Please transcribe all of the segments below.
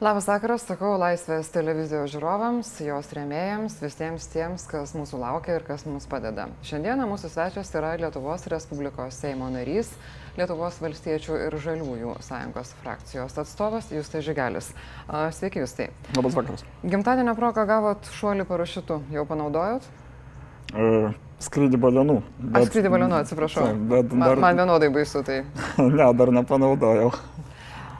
Labas vakaras, sakau Laisvės televizijos žiūrovams, jos rėmėjams, visiems tiems, kas mūsų laukia ir kas mums padeda. Šiandieną mūsų svečias yra Lietuvos Respublikos Seimo narys, Lietuvos valstiečių ir žaliųjų sąjungos frakcijos atstovas Justai Žigelis. Sveiki, Justai. Labas vakaras. Gimtadienio proką gavot šuolį parašiutu, jau panaudojot? E, skrydį balionų. Bet, Aš skrydį balionų, atsiprašau. Bet dar... man, man vienodai baisu tai. ne, dar nepanaudojau.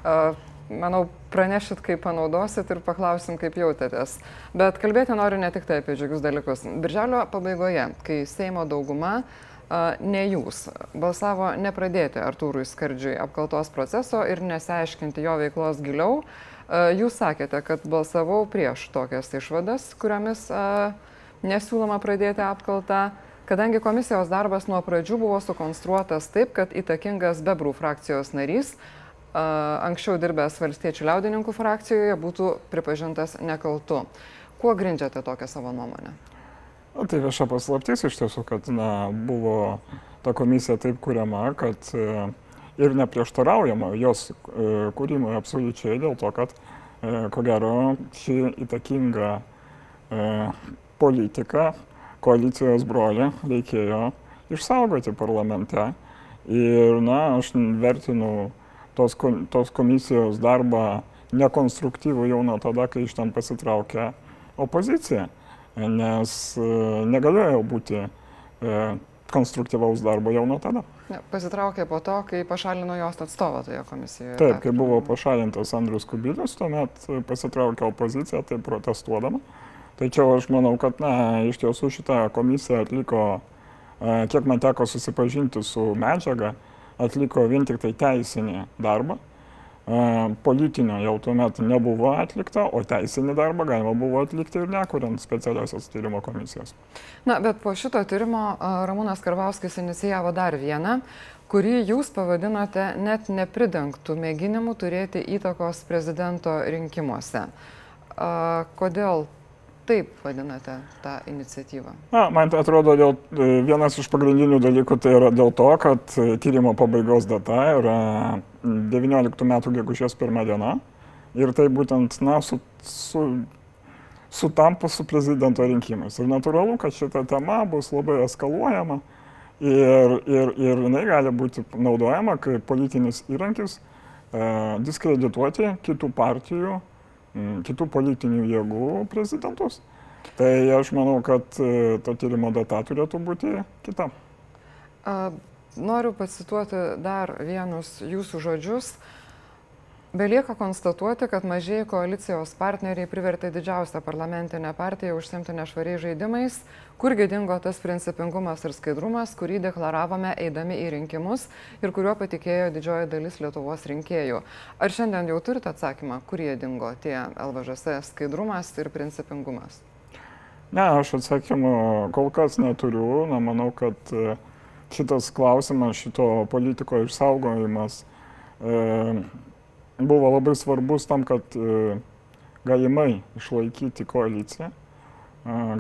Uh, manau, pranešit, kaip panaudosit ir paklausim, kaip jautėtės. Bet kalbėti noriu ne tik tai apie džiugius dalykus. Birželio pabaigoje, kai Seimo dauguma, ne jūs, balsavo nepradėti Artūrui Skardžiui apkaltos proceso ir nesiaiškinti jo veiklos giliau, jūs sakėte, kad balsavau prieš tokias išvadas, kuriomis nesiūloma pradėti apkaltą. Kadangi komisijos darbas nuo pradžių buvo sukonstruotas taip, kad įtakingas Bebrų frakcijos narys anksčiau dirbęs valstiečių liaudininkų frakcijoje būtų pripažintas nekaltu. Kuo grindžiate tokią savo nuomonę? O tai vieša paslaptis iš tiesų, kad na, buvo ta komisija taip kuriama, kad e, ir neprieštaraujama jos e, kūrimui absoliučiai dėl to, kad e, ko gero ši įtakinga politika koalicijos brolį reikėjo išsaugoti parlamente. Ir, na, aš vertinu tos, tos komisijos darbą nekonstruktyvų jau nuo tada, kai iš ten pasitraukė opozicija, nes e, negalėjo būti e, konstruktyvaus darbo jau nuo tada. Ne, pasitraukė po to, kai pašalino jos atstovą toje komisijoje. Taip, kai buvo pašalintas Andrius Kubilius, tuomet pasitraukė opozicija, tai protestuodama. Tačiau aš manau, kad, na, iš tiesų šitą komisiją atliko, e, kiek man teko susipažinti su medžiaga, atliko vien tik tai teisinį darbą. Politinio jau tuomet nebuvo atlikta, o teisinį darbą galima buvo atlikti ir nekuriant specialiosios tyrimo komisijos. Na, bet po šito tyrimo Ramūnas Karvauskis inicijavo dar vieną, kurį jūs pavadinote net nepridengtų mėginimų turėti įtakos prezidento rinkimuose. Kodėl taip vadinate tą iniciatyvą? Na, man tai atrodo, dėl, e, vienas iš pagrindinių dalykų tai yra dėl to, kad e, tyrimo pabaigos data yra 19 metų gegužės pirmą dieną ir tai būtent, na, su, su, sutampa su prezidento rinkimais. Ir natūralu, kad šita tema bus labai eskaluojama ir, ir, ir jinai gali būti naudojama kaip politinis įrankis e, diskredituoti kitų partijų kitų politinių jėgų prezidentus. Tai aš manau, kad e, to tyrimo data turėtų būti kita. Noriu pacituoti dar vienus jūsų žodžius. Belieka konstatuoti, kad mažieji koalicijos partneriai privertė didžiausią parlamentinę partiją užsimti nešvariai žaidimais, kurgi dingo tas principingumas ir skaidrumas, kurį deklaravome eidami į rinkimus ir kuriuo patikėjo didžioji dalis Lietuvos rinkėjų. Ar šiandien jau turite atsakymą, kurie dingo tie LVŽS skaidrumas ir principingumas? Ne, aš atsakymų kol kas neturiu. Na, manau, kad e, šitas klausimas, šito politiko išsaugojimas e, buvo labai svarbus tam, kad e, galimai išlaikyti koaliciją.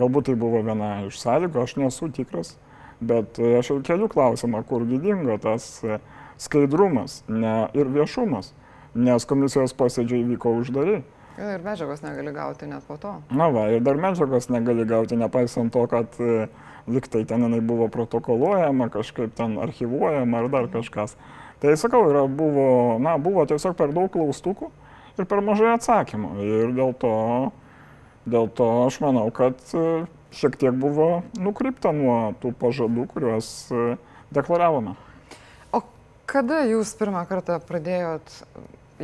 Galbūt tai buvo viena iš sąlygų, aš nesu tikras, bet e, aš ir keliu klausimą, kur gydingo tas e, skaidrumas ne, ir viešumas, nes komisijos posėdžiai vyko uždari. Ir medžiagos negali gauti net po to. Na va, ir dar medžiagos negali gauti, nepaisant to, kad liktai ten jinai buvo protokoluojama, kažkaip ten archivuojama ar dar kažkas. Mhm. Tai sakau, yra, buvo, na, buvo tiesiog per daug klaustukų ir per mažai atsakymų. Ir dėl to, dėl to aš manau, kad e, šiek tiek buvo nukrypta nuo tų pažadų, kuriuos e, deklaravome. O kada jūs pirmą kartą pradėjot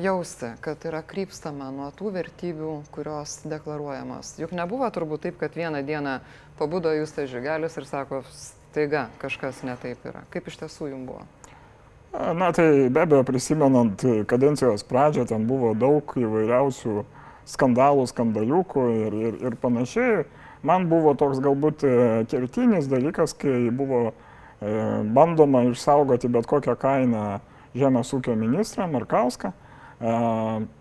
jausti, kad yra krypstama nuo tų vertybių, kurios deklaruojamos? Juk nebuvo turbūt taip, kad vieną dieną pabudo jūs tai žygelis ir sako, staiga kažkas netaip yra. Kaip iš tiesų jums buvo? Na tai be abejo, prisimenant kadencijos pradžią, ten buvo daug įvairiausių skandalų, skandaliukų ir, ir, ir panašiai. Man buvo toks galbūt e, kertinis dalykas, kai buvo e, bandoma išsaugoti bet kokią kainą žemės ūkio ministrą Markauską. E,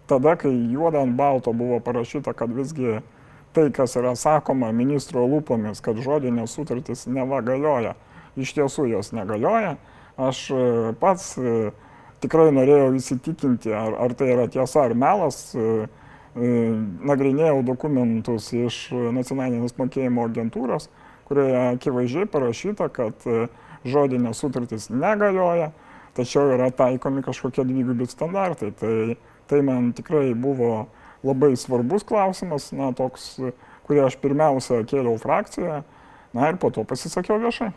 tada, kai juoda ant balto buvo parašyta, kad visgi tai, kas yra sakoma ministro lūpomis, kad žodinės sutartys neva galioja, iš tiesų jos negalioja Aš e, pats e, tikrai norėjau įsitikinti, ar, ar tai yra tiesa ar melas. E, nagrinėjau dokumentus iš nacionalinės mokėjimo agentūros, kurioje akivaizdžiai parašyta, kad žodinės sutartys negalioja, tačiau yra taikomi kažkokie dvigubi standartai. Tai, tai man tikrai buvo labai svarbus klausimas, na, toks, kurį aš pirmiausia kėliau frakcijoje, na ir po to pasisakiau viešai.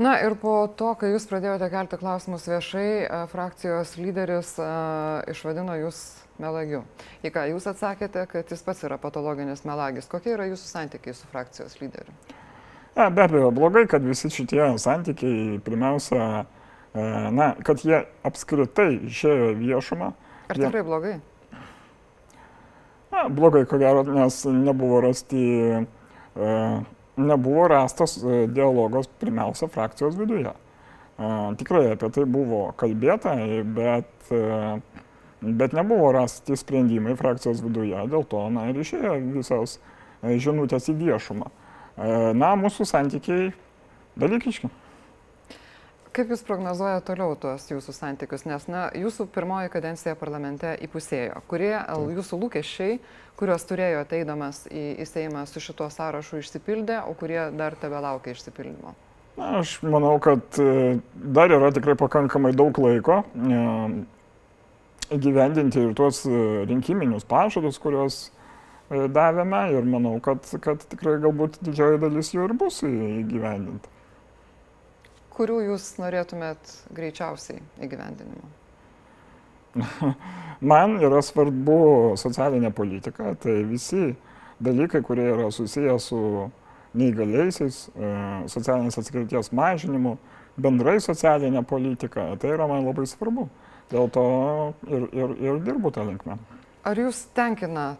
Na ir po to, kai jūs pradėjote kelti klausimus viešai, frakcijos lyderis išvadino jūs melagiu. Į ką jūs atsakėte, kad jis pats yra patologinis melagis. Kokie yra jūsų santykiai su frakcijos lyderiu? Ja, be abejo, blogai, kad visi šitie santykiai, pirmiausia, na, kad jie apskritai išėjo viešumą. Ar tikrai jie... blogai? Na, blogai, ko gero, nes nebuvo rasti nebuvo rastas e, dialogas pirmiausia frakcijos viduje. Tikrai apie tai buvo kalbėta, bet, e, bet nebuvo rasti sprendimai frakcijos viduje, dėl to na, ir išėjo visos e, žinutės į viešumą. Na, mūsų santykiai dalykiški. Kaip Jūs prognozuojate toliau tuos Jūsų santykius, nes na, Jūsų pirmoji kadencija parlamente įpusėjo. Kurie Jūsų lūkesčiai, kuriuos turėjote eidamas į, į Seimą su šituo sąrašu išsipildė, o kurie dar tebe laukia išsipildymo? Na, aš manau, kad e, dar yra tikrai pakankamai daug laiko e, įgyvendinti ir tuos e, rinkiminius pažadus, kuriuos davėme ir manau, kad, kad tikrai galbūt didžioji dalis jų ir bus įgyvendinta kurių jūs norėtumėt greičiausiai įgyvendinimo? Man yra svarbu socialinė politika, tai visi dalykai, kurie yra susiję su neįgaliaisiais, e, socialinės atskirties mažinimu, bendrai socialinė politika, tai yra man labai svarbu. Dėl to ir, ir, ir dirbu tą linkmę. Ar jūs tenkina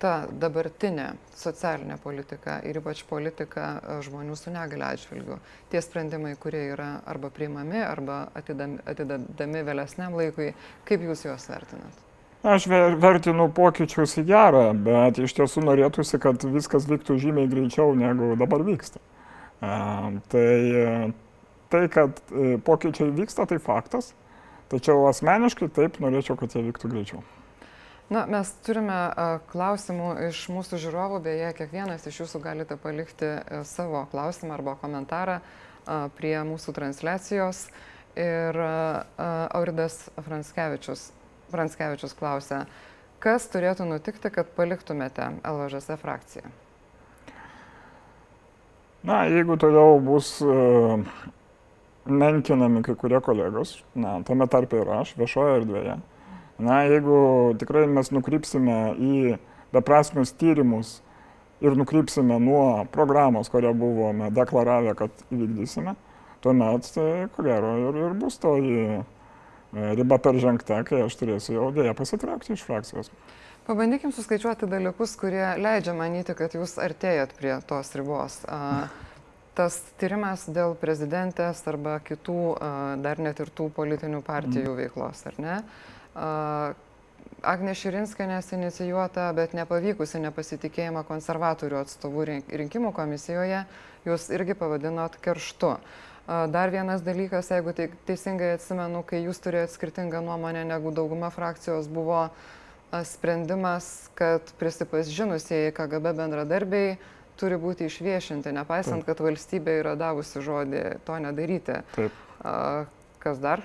ta dabartinė socialinė politika ir ypač politika e, žmonių su negale atžvilgiu, tie sprendimai, kurie yra arba priimami, arba atidami, atidami vėlesniam laikui, kaip jūs juos vertinat? Aš vertinu pokyčius į gerą, bet iš tiesų norėtųsi, kad viskas vyktų žymiai greičiau negu dabar vyksta. A, tai, tai, kad e, pokyčiai vyksta, tai faktas, tačiau asmeniškai taip norėčiau, kad jie vyktų greičiau. Na, mes turime klausimų iš mūsų žiūrovų, beje, kiekvienas iš jūsų galite palikti e, savo klausimą arba komentarą prie mūsų transliacijos. Ir Auridas Franskevičius, Franskevičius klausia, kas turėtų nutikti, kad paliktumėte LVŽS frakciją? Na, jeigu toliau bus uh, menkinami kai kurie kolegos, na, tame tarpe ir aš, viešoje erdvėje, Na, jeigu tikrai mes nukrypsime į beprasmius tyrimus ir nukrypsime nuo programos, kurią buvome deklaravę, kad įvykdysime, tuomet, tai, ko gero, ir, ir bus toji e, riba peržengta, kai aš turėsiu jau dėja pasitraukti iš frakcijos. Pabandykim suskaičiuoti dalykus, kurie leidžia manyti, kad jūs artėjat prie tos ribos. Tas tyrimas dėl prezidentės arba kitų dar netirtų politinių partijų mm. veiklos, ar ne? Agnė Širinskanės inicijuota, bet nepavykusi nepasitikėjimą konservatorių atstovų rinkimų komisijoje, jūs irgi pavadinot kerštu. Dar vienas dalykas, jeigu teisingai atsimenu, kai jūs turėjote skirtingą nuomonę negu dauguma frakcijos, buvo sprendimas, kad prisipažinusieji KGB bendradarbiai turi būti išviešinti, nepaisant, Taip. kad valstybė yra davusi žodį to nedaryti. Taip. Kas dar?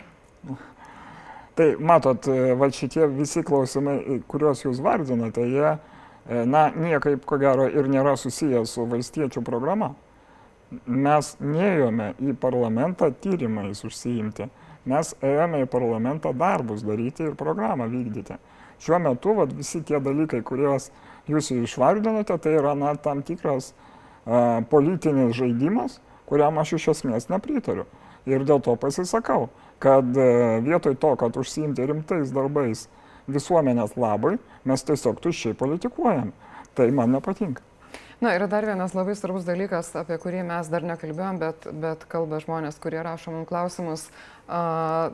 Tai matot, e, va šitie visi klausimai, kuriuos jūs vardinate, jie, e, na, niekaip ko gero ir nėra susiję su valstiečių programa. Mes neėjome į parlamentą tyrimais užsiimti, mes ėjome į parlamentą darbus daryti ir programą vykdyti. Šiuo metu vat, visi tie dalykai, kuriuos jūs išvardinote, tai yra na, tam tikras a, politinis žaidimas, kuriam aš iš esmės nepritariu. Ir dėl to pasisakau kad e, vietoj to, kad užsiimti rimtais darbais visuomenės labui, mes tiesiog tuščiai politikuojam. Tai man nepatinka. Na ir dar vienas labai svarbus dalykas, apie kurį mes dar nekalbėjom, bet, bet kalba žmonės, kurie rašo mums klausimus. A,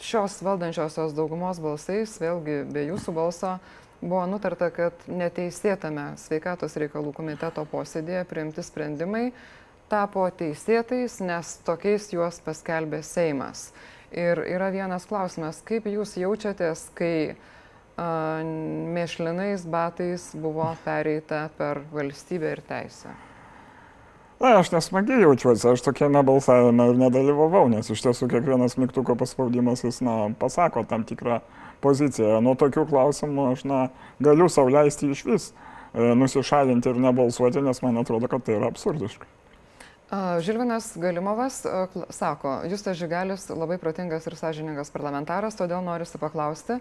šios valdančiosios daugumos balsais, vėlgi be jūsų balso, buvo nutarta, kad neteisėtame sveikatos reikalų komiteto posėdėje priimti sprendimai tapo teisėtais, nes tokiais juos paskelbė Seimas. Ir yra vienas klausimas, kaip jūs jaučiatės, kai mėšlinais batais buvo pereita per valstybę ir teisę? Na, aš nesmagiai jaučiuosi, aš tokiame balsavime ir nedalyvavau, nes iš tiesų kiekvienas mygtuko paspaudimas jis, na, pasako tam tikrą poziciją. Nuo tokių klausimų aš, na, galiu sauliaisti iš vis e, nusišalinti ir nebalsuoti, nes man atrodo, kad tai yra absurdiška. Žilvinas Galimovas sako, Justas Žigelis labai protingas ir sąžiningas parlamentaras, todėl noriu paklausti,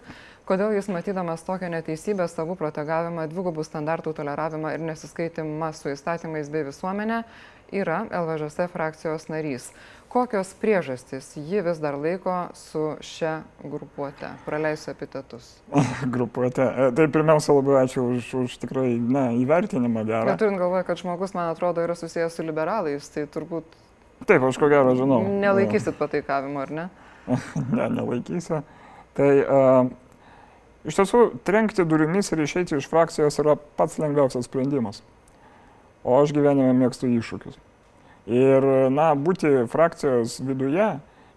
kodėl jis matydamas tokią neteisybę, savų protegavimą, dvigubų standartų toleravimą ir nesiskaitimą su įstatymais bei visuomenė, yra LVŽS frakcijos narys kokios priežastys jį vis dar laiko su šia grupuote? Praleisiu epitetus. grupuote. E, tai pirmiausia, labai ačiū už, už tikrai na, įvertinimą gerą. Bet turint galvoje, kad žmogus, man atrodo, yra susijęs su liberalais, tai turbūt... Taip, aš ko gero žinau. Nelaikysit pataikavimo, ar ne? ne, nelaikysiu. Tai uh, iš tiesų, trenkti durimis ir išeiti iš frakcijos yra pats lengviausias sprendimas. O aš gyvenime mėgstu iššūkius. Ir, na, būti frakcijos viduje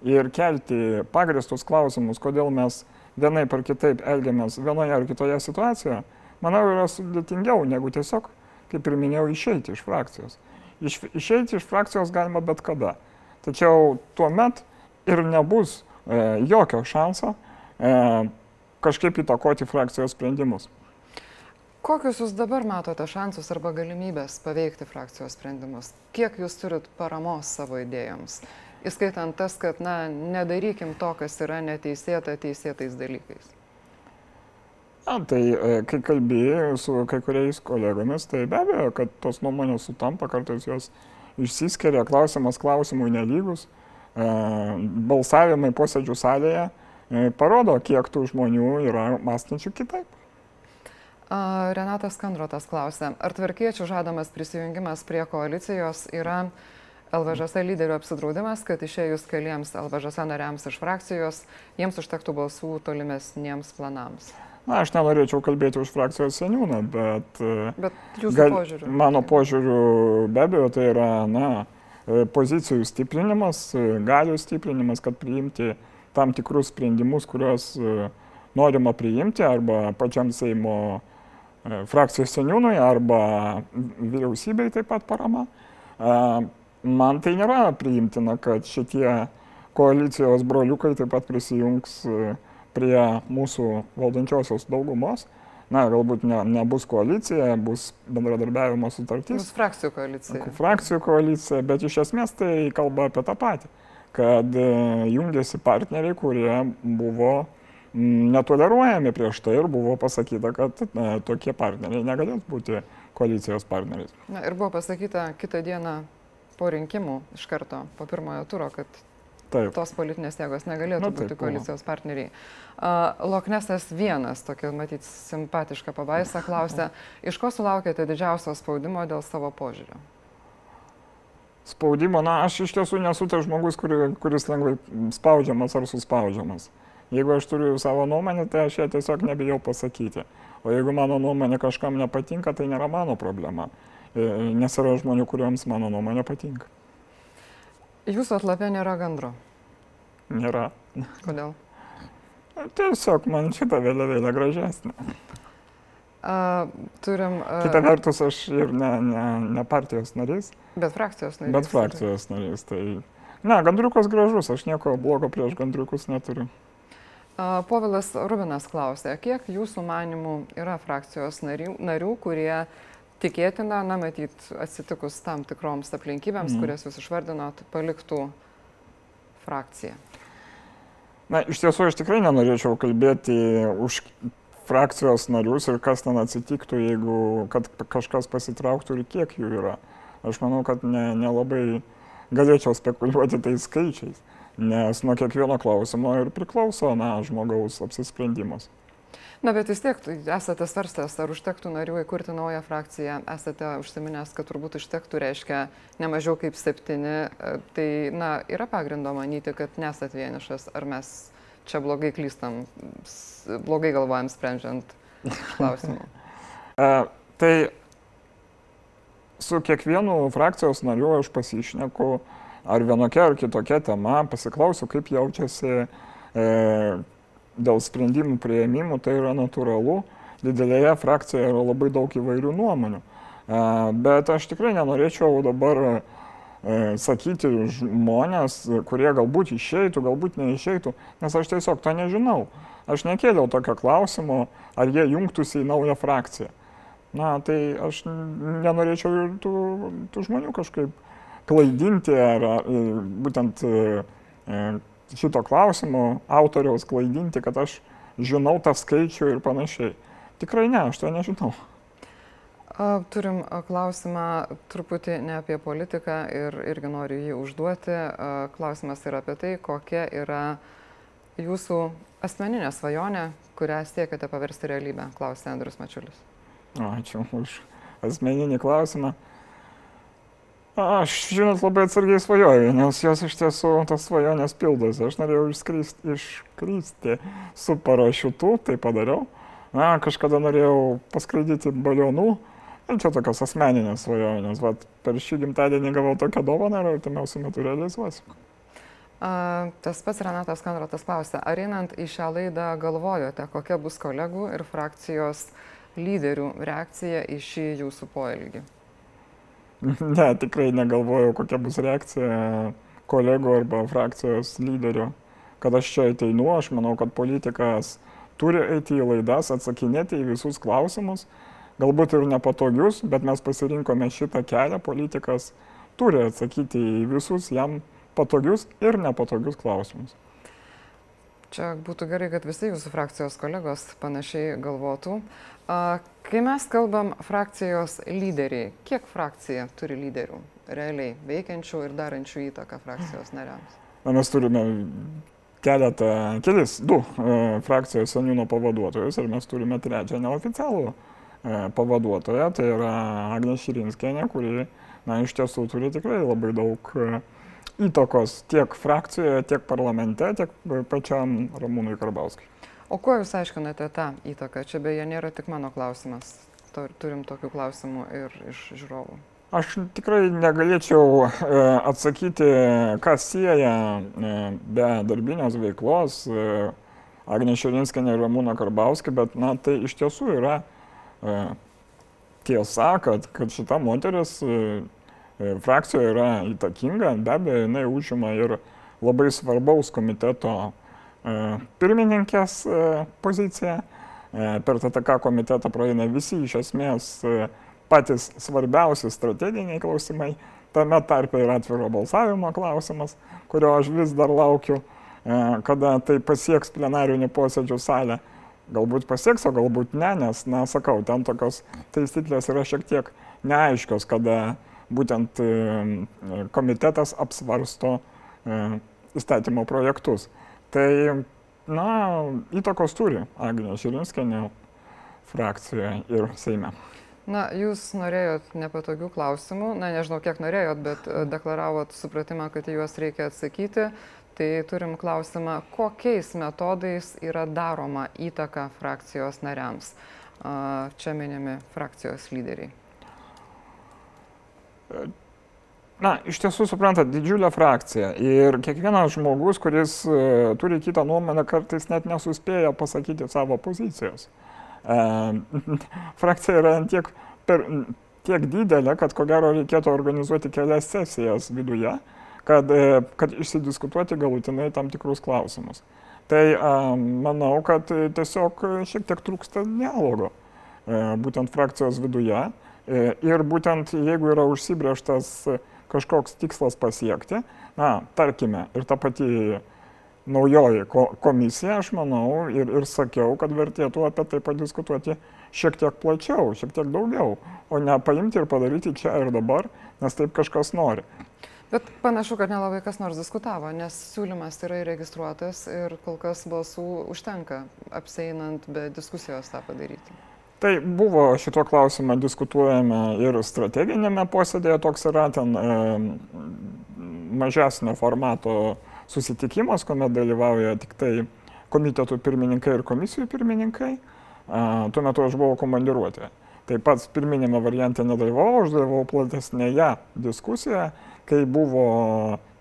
ir kelti pagristus klausimus, kodėl mes vienai par kitaip elgiamės vienoje ar kitoje situacijoje, manau, yra sudėtingiau negu tiesiog, kaip ir minėjau, išeiti iš frakcijos. Iš, išeiti iš frakcijos galima bet kada. Tačiau tuo met ir nebus e, jokio šanso e, kažkaip įtakoti frakcijos sprendimus. Kokius jūs dabar matote šansus arba galimybės paveikti frakcijos sprendimus? Kiek jūs turit paramos savo idėjoms? Įskaitant tas, kad, na, nedarykim to, kas yra neteisėta teisėtais dalykais. Na, tai e, kai kalbėjau su kai kuriais kolegomis, tai be abejo, kad tos nuomonės sutampa, kartais jos išsiskiria, klausimas klausimui nelygus, e, balsavimai posėdžių salėje e, parodo, kiek tų žmonių yra mąstančių kitaip. Renatas Kandrotas klausė, ar tvarkiečių žadamas prisijungimas prie koalicijos yra LVŽS lyderių apsidraudimas, kad išėjus keliems LVŽS nariams iš frakcijos, jiems užtektų balsų tolimesniems planams? Na, aš nenorėčiau kalbėti už frakcijos seniūną, bet... Bet jūsų gal, požiūriu. Mano požiūriu be abejo tai yra, na, pozicijų stiprinimas, galių stiprinimas, kad priimti tam tikrus sprendimus, kuriuos norima priimti arba pačiam Seimo E, frakcijos seniūnui arba vyriausybei taip pat parama. E, man tai nėra priimtina, kad šitie koalicijos broliukai taip pat prisijungs e, prie mūsų valdančiosios daugumos. Na, galbūt ne, nebus koalicija, bus bendradarbiavimo sutartis. Bus frakcijų koalicija. Frakcijų koalicija, bet iš esmės tai kalba apie tą patį, kad jungiasi partneriai, kurie buvo uh, netoleruojami prieš tai ir buvo pasakyta, kad na, tokie partneriai negalės būti koalicijos partneriais. Na ir buvo pasakyta kitą dieną po rinkimų iš karto, po pirmojo turo, kad Taip. tos politinės jėgos negalėtų Na, būti koalicijos partneriai. Uh, Loknesas vienas, tokia matyti simpatiška pabaisa, klausė, iš ko sulaukėte didžiausio spaudimo dėl savo požiūrio? Spaudimo, na, aš iš tiesų nesu tas žmogus, kuri, kuris lengvai spaudžiamas ar suspaudžiamas. Jeigu aš turiu savo nuomonę, tai aš ją tiesiog nebijau pasakyti. O jeigu mano nuomonė kažkam nepatinka, tai nėra mano problema. E, nes yra žmonių, kuriems mano nuomonė patinka. Jūsų atlapė nėra gandro? Nėra. Kodėl? Tiesiog man šitą vėliavėlę gražesnė. Uh, turim. Uh, Kita vertus, aš ir ne, ne, ne partijos narys. Bet frakcijos narys. Bet frakcijos narys. Tai... Ne, gandriukas gražus, aš nieko blogo prieš gandriukus neturiu. Povilas Rubinas klausė, kiek jūsų manimų yra frakcijos narių, narių kurie tikėtina, na, matyt, atsitikus tam tikroms aplinkybėms, mm. kurias jūs išvardinot, paliktų frakciją? Na, iš tiesų, aš tikrai nenorėčiau kalbėti už frakcijos narius ir kas ten atsitiktų, jeigu kažkas pasitrauktų ir kiek jų yra. Aš manau, kad nelabai ne, ne galėčiau spekuliuoti tais skaičiais nes nuo kiekvieno klausimo ir priklauso na, žmogaus apsisprendimas. Na, bet vis tiek esate svarstęs, ar užtektų narių įkurti naują frakciją, esate užsiminęs, kad turbūt užtektų, reiškia, ne mažiau kaip septyni, tai, na, yra pagrindo manyti, kad nesat vienišas, ar mes čia blogai klystam, blogai galvojam sprendžiant klausimą. tai su kiekvienu frakcijos nariu aš pasišneku, ar vienokia ar kitokia tema, pasiklausiu, kaip jaučiasi, e, dėl sprendimų prieimimų tai yra natūralu. Didelėje frakcijoje yra labai daug įvairių nuomonių. Bet aš tikrai nenorėčiau dabar sakyti žmonės, kurie galbūt išeitų, galbūt neišeitų, nes aš tiesiog to nežinau. Aš nekėliau tokio klausimo, ar jie jungtųsi į naują frakciją. Na, tai aš nenorėčiau ir tų, tų žmonių kažkaip klaidinti, ar, ar būtent šito klausimo autoriaus klaidinti, kad aš žinau tą skaičių ir panašiai. Tikrai ne, aš to nežinau. Turim klausimą truputį ne apie politiką ir irgi noriu jį užduoti. Klausimas yra apie tai, kokia yra jūsų asmeninė svajonė, kurią siekite paversti realybę, klausė Andrius Mačiulis. Ačiū už asmeninį klausimą. Aš, žinot, labai atsargiai svajoju, nes jos iš tiesų tos svajonės pildosi. Aš norėjau išskristi, iškristi su parašiutu, tai padariau. Na, kažkada norėjau paskraidyti balionų. Ir čia tokios asmeninės svajonės. Vat per šį gimtadienį gavau tokią dovaną ir artimiausiu metu realizuosiu. A, tas pats Renatas Konratas klausė, ar einant į šią laidą galvojote, kokia bus kolegų ir frakcijos lyderių reakcija į šį jūsų poelgį? Ne, tikrai negalvojau, kokia bus reakcija kolegų arba frakcijos lyderio, kad aš čia ateinu. Aš manau, kad politikas turi eiti į laidas, atsakinėti į visus klausimus, galbūt ir nepatogius, bet mes pasirinkome šitą kelią. Politikas turi atsakyti į visus jam patogius ir nepatogius klausimus. Čia būtų gerai, kad visi jūsų frakcijos kolegos panašiai galvotų. Kai mes kalbam frakcijos lyderiai, kiek frakcija turi lyderių realiai veikiančių ir darančių įtaką frakcijos nariams? Na, mes turime keletą, kelis, du e, frakcijos seniūno pavaduotojus ir mes turime trečią neoficialų e, pavaduotoją, tai yra Agnė Širinskienė, kuri, na, iš tiesų turi tikrai labai daug e, įtakos tiek frakcijoje, tiek parlamente, tiek pačiam Ramūnui Karbauskui. O kuo Jūs aiškinate tą įtaką? Čia beje nėra tik mano klausimas. Turim tokių klausimų ir iš žiūrovų. Aš tikrai negalėčiau e, atsakyti, kas sieja e, be darbinės veiklos e, Agnė Širinskinė ir Ramūną Karbauskį, bet na, tai iš tiesų yra tiesa, kad, kad šita moteris E, frakcija yra įtakinga, be abejo, jinai užima ir labai svarbaus komiteto pirmininkės e, poziciją. Per TTK komitetą praeina visi iš esmės patys svarbiausi strateginiai klausimai, tame tarpe ir atviro balsavimo klausimas, kurio aš vis dar laukiu, kada tai pasieks plenarinių posėdžių salę. Galbūt pasieks, o galbūt ne, nes, na, sakau, ten tokios taisyklės yra šiek tiek neaiškios, kada būtent e, komitetas apsvarsto e, įstatymo projektus. Tai, na, įtakos turi Agnė Žilinskenė frakcijoje ir Seime. Na, jūs norėjot nepatogių klausimų, na, nežinau, kiek norėjot, bet e, deklaravot supratimą, kad į juos reikia atsakyti. Tai turim klausimą, kokiais metodais yra daroma įtaka frakcijos nariams. Čia minimi frakcijos lyderiai. Na, iš tiesų, suprantat, didžiulė frakcija ir kiekvienas žmogus, kuris uh, turi kitą nuomonę, kartais net nesuspėja pasakyti savo pozicijos. Uh, frakcija yra tiek, per, tiek didelė, kad ko gero reikėtų organizuoti kelias sesijas viduje, kad, uh, kad išsidiskutuoti galutinai tam tikrus klausimus. Tai uh, manau, kad tiesiog šiek tiek trūksta dialogo uh, būtent frakcijos viduje. E, ir būtent jeigu yra užsibrieštas kažkoks tikslas pasiekti, na, tarkime, ir ta pati naujoji komisija, aš manau, ir, ir sakiau, kad vertėtų apie tai padiskutuoti šiek tiek plačiau, šiek tiek daugiau, o ne paimti ir padaryti čia ir dabar, nes taip kažkas nori. Bet panašu, kad nelabai kas nors diskutavo, nes siūlymas yra įregistruotas ir kol kas balsų užtenka, apseinant be diskusijos tą padaryti. Tai buvo šito klausimą diskutuojame ir strateginėme posėdėje, toks yra ten e, mažesnio formato susitikimas, kuomet dalyvauja tik tai komitetų pirmininkai ir komisijų pirmininkai. E, tuo metu aš buvau komandiruotė. Taip pat pirminėme variante nedalyvavau, aš dalyvavau platesnėje diskusijoje, kai buvo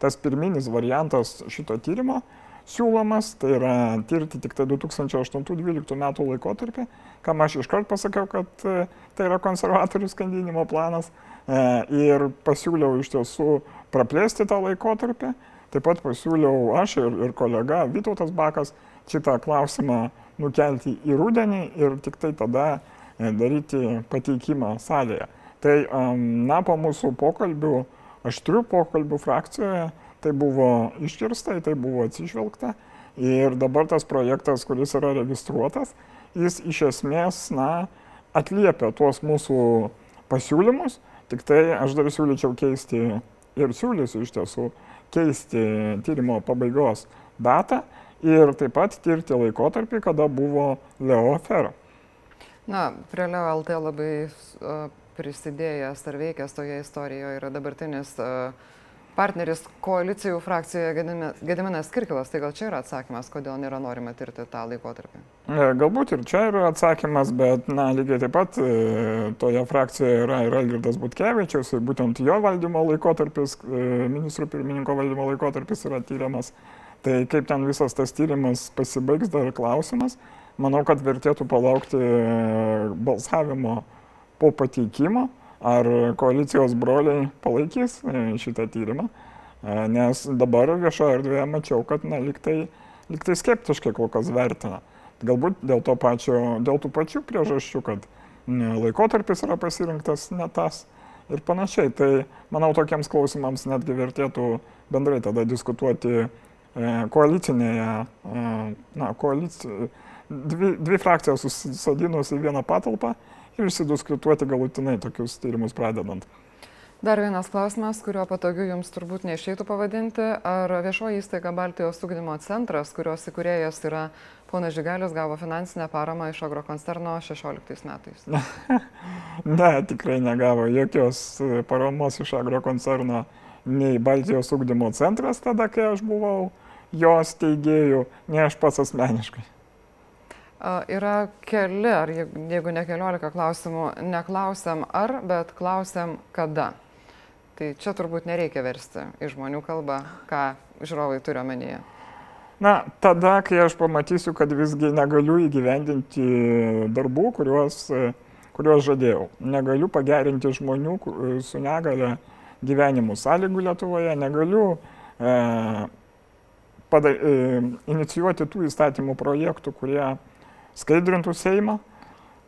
tas pirminis variantas šito tyrimo siūlomas, tai yra tirti tik tai 2008-2012 metų laikotarpį, kam aš iškart pasakiau, kad e, tai yra konservatorių skandinimo planas e, ir pasiūliau iš tiesų praplėsti tą laikotarpį. Taip pat pasiūliau aš ir, ir kolega Vytautas Bakas šitą klausimą nukelti į rudenį ir tik tai tada e, daryti pateikimą salėje. Tai, na, po mūsų pokalbių, aštrių pokalbių frakcijoje, tai buvo iškirsta, tai buvo atsižvelgta ir dabar tas projektas, kuris yra registruotas, jis iš esmės, na, atliepia tuos mūsų pasiūlymus, tik tai aš dar siūlyčiau keisti ir siūlysiu iš tiesų keisti tyrimo pabaigos datą ir taip pat tirti laikotarpį, kada buvo Leo afera. Na, prie Leo LT labai prisidėjęs ar veikęs toje istorijoje yra dabartinis uh, partneris koalicijų frakcijoje Gediminas Kirkilas. Tai gal čia yra atsakymas, kodėl nėra norima tirti tą laikotarpį? E, galbūt ir čia yra atsakymas, bet, na, lygiai taip pat e, toje frakcijoje yra ir Algirdas Butkevičius, būtent jo valdymo laikotarpis, e, ministrų pirmininko valdymo laikotarpis yra tyriamas. Tai kaip ten visas tas tyrimas pasibaigs, dar klausimas. Manau, kad vertėtų palaukti balsavimo po pateikimo ar koalicijos broliai palaikys e, šitą tyrimą, e, nes dabar viešoje erdvėje mačiau, kad na, liktai, liktai skeptiškai kol kas vertina. Galbūt dėl, pačio, dėl tų pačių priežasčių, kad laikotarpis yra pasirinktas ne tas ir panašiai. Tai manau, tokiems klausimams netgi vertėtų bendrai tada diskutuoti e, koalicinėje, na, koalici... dvi, dvi frakcijos susadinus į vieną patalpą ir išsidiskutuoti galutinai tokius tyrimus pradedant. Dar vienas klausimas, kurio patogiu jums turbūt neišeitų pavadinti. Ar viešoji įstaiga Baltijos ūkdymo centras, kurios įkūrėjas yra ponas Žygalis, gavo finansinę paramą iš agrokoncerno 16 metais? ne, tikrai negavo jokios paramos iš agrokoncerno nei Baltijos ūkdymo centras tada, kai aš buvau jos teigėjų, nei aš pats asmeniškai. Yra keli, ar jeigu ne keliolika klausimų, neklausiam ar, bet klausiam kada. Tai čia turbūt nereikia versti į žmonių kalbą, ką žiūrovai turi omenyje. Na, tada, kai aš pamatysiu, kad visgi negaliu įgyvendinti darbų, kuriuos, kuriuos žadėjau. Negaliu pagerinti žmonių su negale gyvenimų sąlygų Lietuvoje, negaliu e, pada, e, inicijuoti tų įstatymų projektų, kurie skaidrintų Seimą.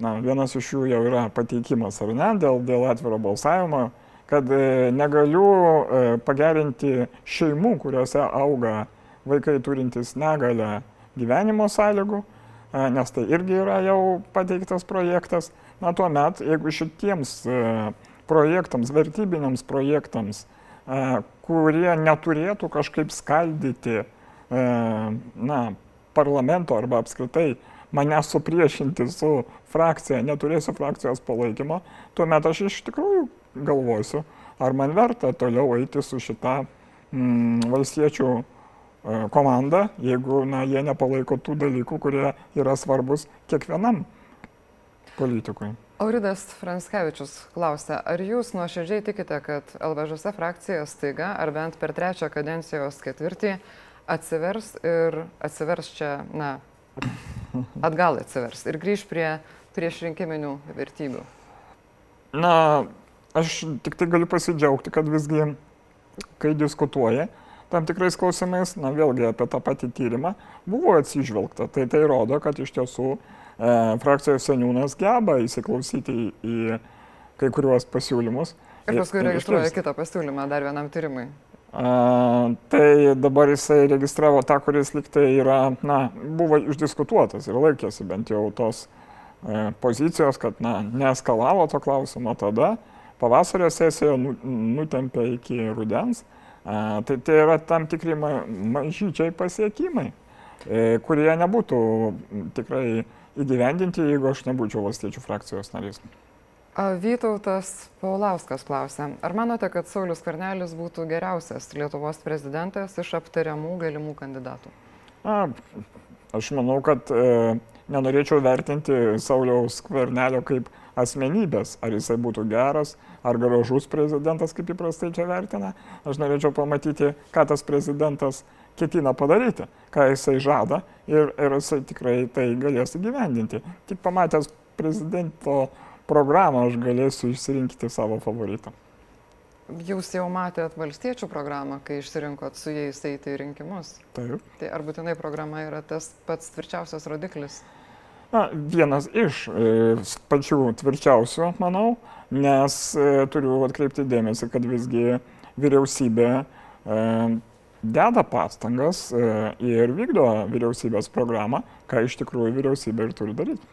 Na, vienas iš jų jau yra pateikimas ar ne, dėl, dėl atviro balsavimo, kad e, negaliu e, pagerinti šeimų, kuriuose auga vaikai turintys negalę gyvenimo sąlygų, e, nes tai irgi yra jau pateiktas projektas. Na, tuomet, jeigu šitiems projektams, vertybiniams projektams, kurie neturėtų kažkaip skaldyti, na, parlamento arba apskritai mane supriešinti su frakcija, neturėsiu frakcijos palaikymo, tuomet aš iš tikrųjų galvosiu, ar man verta toliau eiti su šita mm, valstiečių e, komanda, jeigu na, jie nepalaiko tų dalykų, kurie yra svarbus kiekvienam politikui. Auridas Franskevičius klausia, ar jūs nuoširdžiai tikite, kad LVŽS frakcija staiga, ar bent per trečią kadencijos ketvirtį, atsivers ir atsivers čia, na, atgal atsivers ir grįž prie prieš rinkiminių vertybių? Na, aš tik tai galiu pasidžiaugti, kad visgi, kai diskutuoja tam tikrais klausimais, na vėlgi apie tą patį tyrimą, buvo atsižvelgta. Tai tai rodo, kad iš tiesų e, frakcijos seniūnas geba įsiklausyti į, į kai kuriuos pasiūlymus. Ir paskui registruoja kitą pasiūlymą dar vienam tyrimui. Tai dabar jisai registravo tą, kuris liktai yra, na, buvo išdiskutuotas ir laikėsi bent jau tos e, pozicijos, kad, na, neskalavo to klausimo tada, pavasario sesijoje nu, nutempė iki rudens. Tai tai yra tam tikri ma, mažyčiai pasiekimai, e, kurie nebūtų tikrai įgyvendinti, jeigu aš nebūčiau valstiečių frakcijos narys. Vytautas Paulauskas klausia, ar manote, kad Saulis Karnelis būtų geriausias Lietuvos prezidentas iš aptariamų galimų kandidatų? A, aš manau, kad e, nenorėčiau vertinti Sauliaus Kvernelio kaip asmenybės, ar jisai būtų geras, ar gražus prezidentas, kaip įprastai čia vertina. Aš norėčiau pamatyti, ką tas prezidentas ketina padaryti, ką jisai žada ir, ir jisai tikrai tai galės įgyvendinti. Tik pamatęs prezidento programą aš galėsiu išsirinkti savo favoritą. Jūs jau matėt valstiečių programą, kai išsirinkot su jais eiti į rinkimus. Taip. Tai ar būtinai programa yra tas pats tvirčiausias rodiklis? Na, vienas iš e, pačių tvirčiausių, manau, nes e, turiu atkreipti dėmesį, kad visgi vyriausybė e, deda pastangas ir vykdo vyriausybės programą, ką iš tikrųjų vyriausybė ir turi daryti.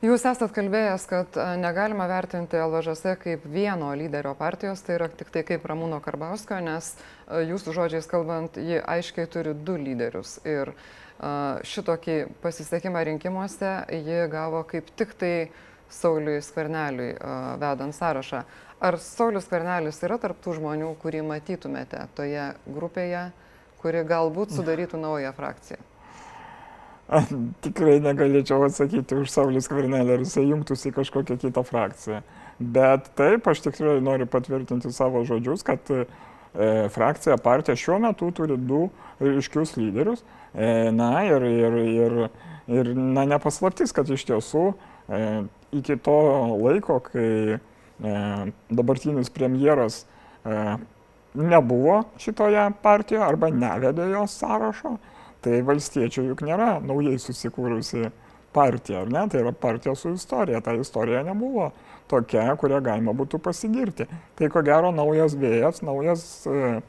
Jūs esat kalbėjęs, kad e, negalima vertinti LVŽS kaip vieno lyderio partijos, tai yra tik tai kaip Ramūno Karbauskio, nes e, jūsų žodžiais kalbant, ji aiškiai turi du lyderius. Ir e, šitokį pasisekimą rinkimuose ji gavo kaip tik tai Sauliui Skverneliui vedant sąrašą. Ar Saulis Skvernelis yra tarptų žmonių, kurį matytumėte toje grupėje, kuri galbūt sudarytų naują frakciją? Tikrai negalėčiau atsakyti už Saulis Kvernelį, ar jisai jungtųsi į kažkokią kitą frakciją. Bet taip, aš tikrai noriu patvirtinti savo žodžius, kad e, frakcija, partija šiuo metu turi du ryškius lyderius. E, na ir, ir, ir, ir na, nepaslaptis, kad iš tiesų e, iki to laiko, kai e, dabartinis premjeras e, nebuvo šitoje partijoje arba nevedė jos sąrašo, Tai valstiečių juk nėra naujai susikūrusi partija, ar ne? Tai yra partija su istorija. Ta istorija nebuvo tokia, kurią galima būtų pasigirti. Tai ko gero naujas vėjas, naujas, uh,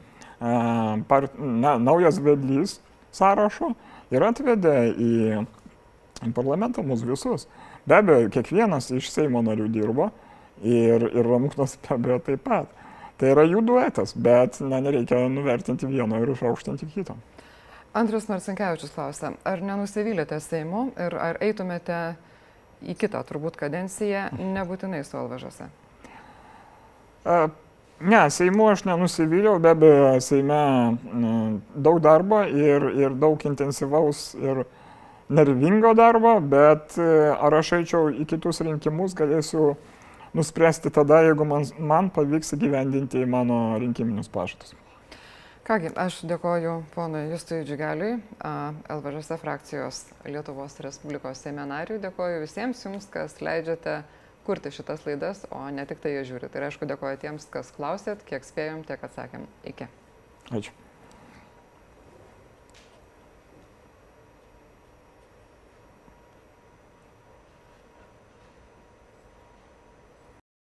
part, na, naujas vedlys sąrašo ir atvedė į parlamentą mus visus. Be abejo, kiekvienas iš Seimo narių dirbo ir, ir Ramūnas be abejo taip pat. Tai yra jų duetas, bet na, nereikia nuvertinti vieno ir išaukštinti kito. Andrius Marcinkievičius klausia, ar nenusivylėte Seimu ir ar eitumėte į kitą turbūt kadenciją, nebūtinai su Alvažose? Ne, Seimu aš nenusivyliau, be abejo, Seime daug darbo ir, ir daug intensyvaus ir nervingo darbo, bet e, ar aš eičiau į kitus rinkimus, galėsiu nuspręsti tada, jeigu man, man pavyks įgyvendinti mano rinkiminius pažadus. Kągi, aš dėkoju ponui Justui Džigeliui, LVŽS frakcijos Lietuvos Respublikos seminariui, dėkoju visiems jums, kas leidžiate kurti šitas laidas, o ne tik tai jas žiūri. Tai aišku, dėkoju tiems, kas klausėt, kiek spėjom, tiek atsakėm. Iki. Ačiū.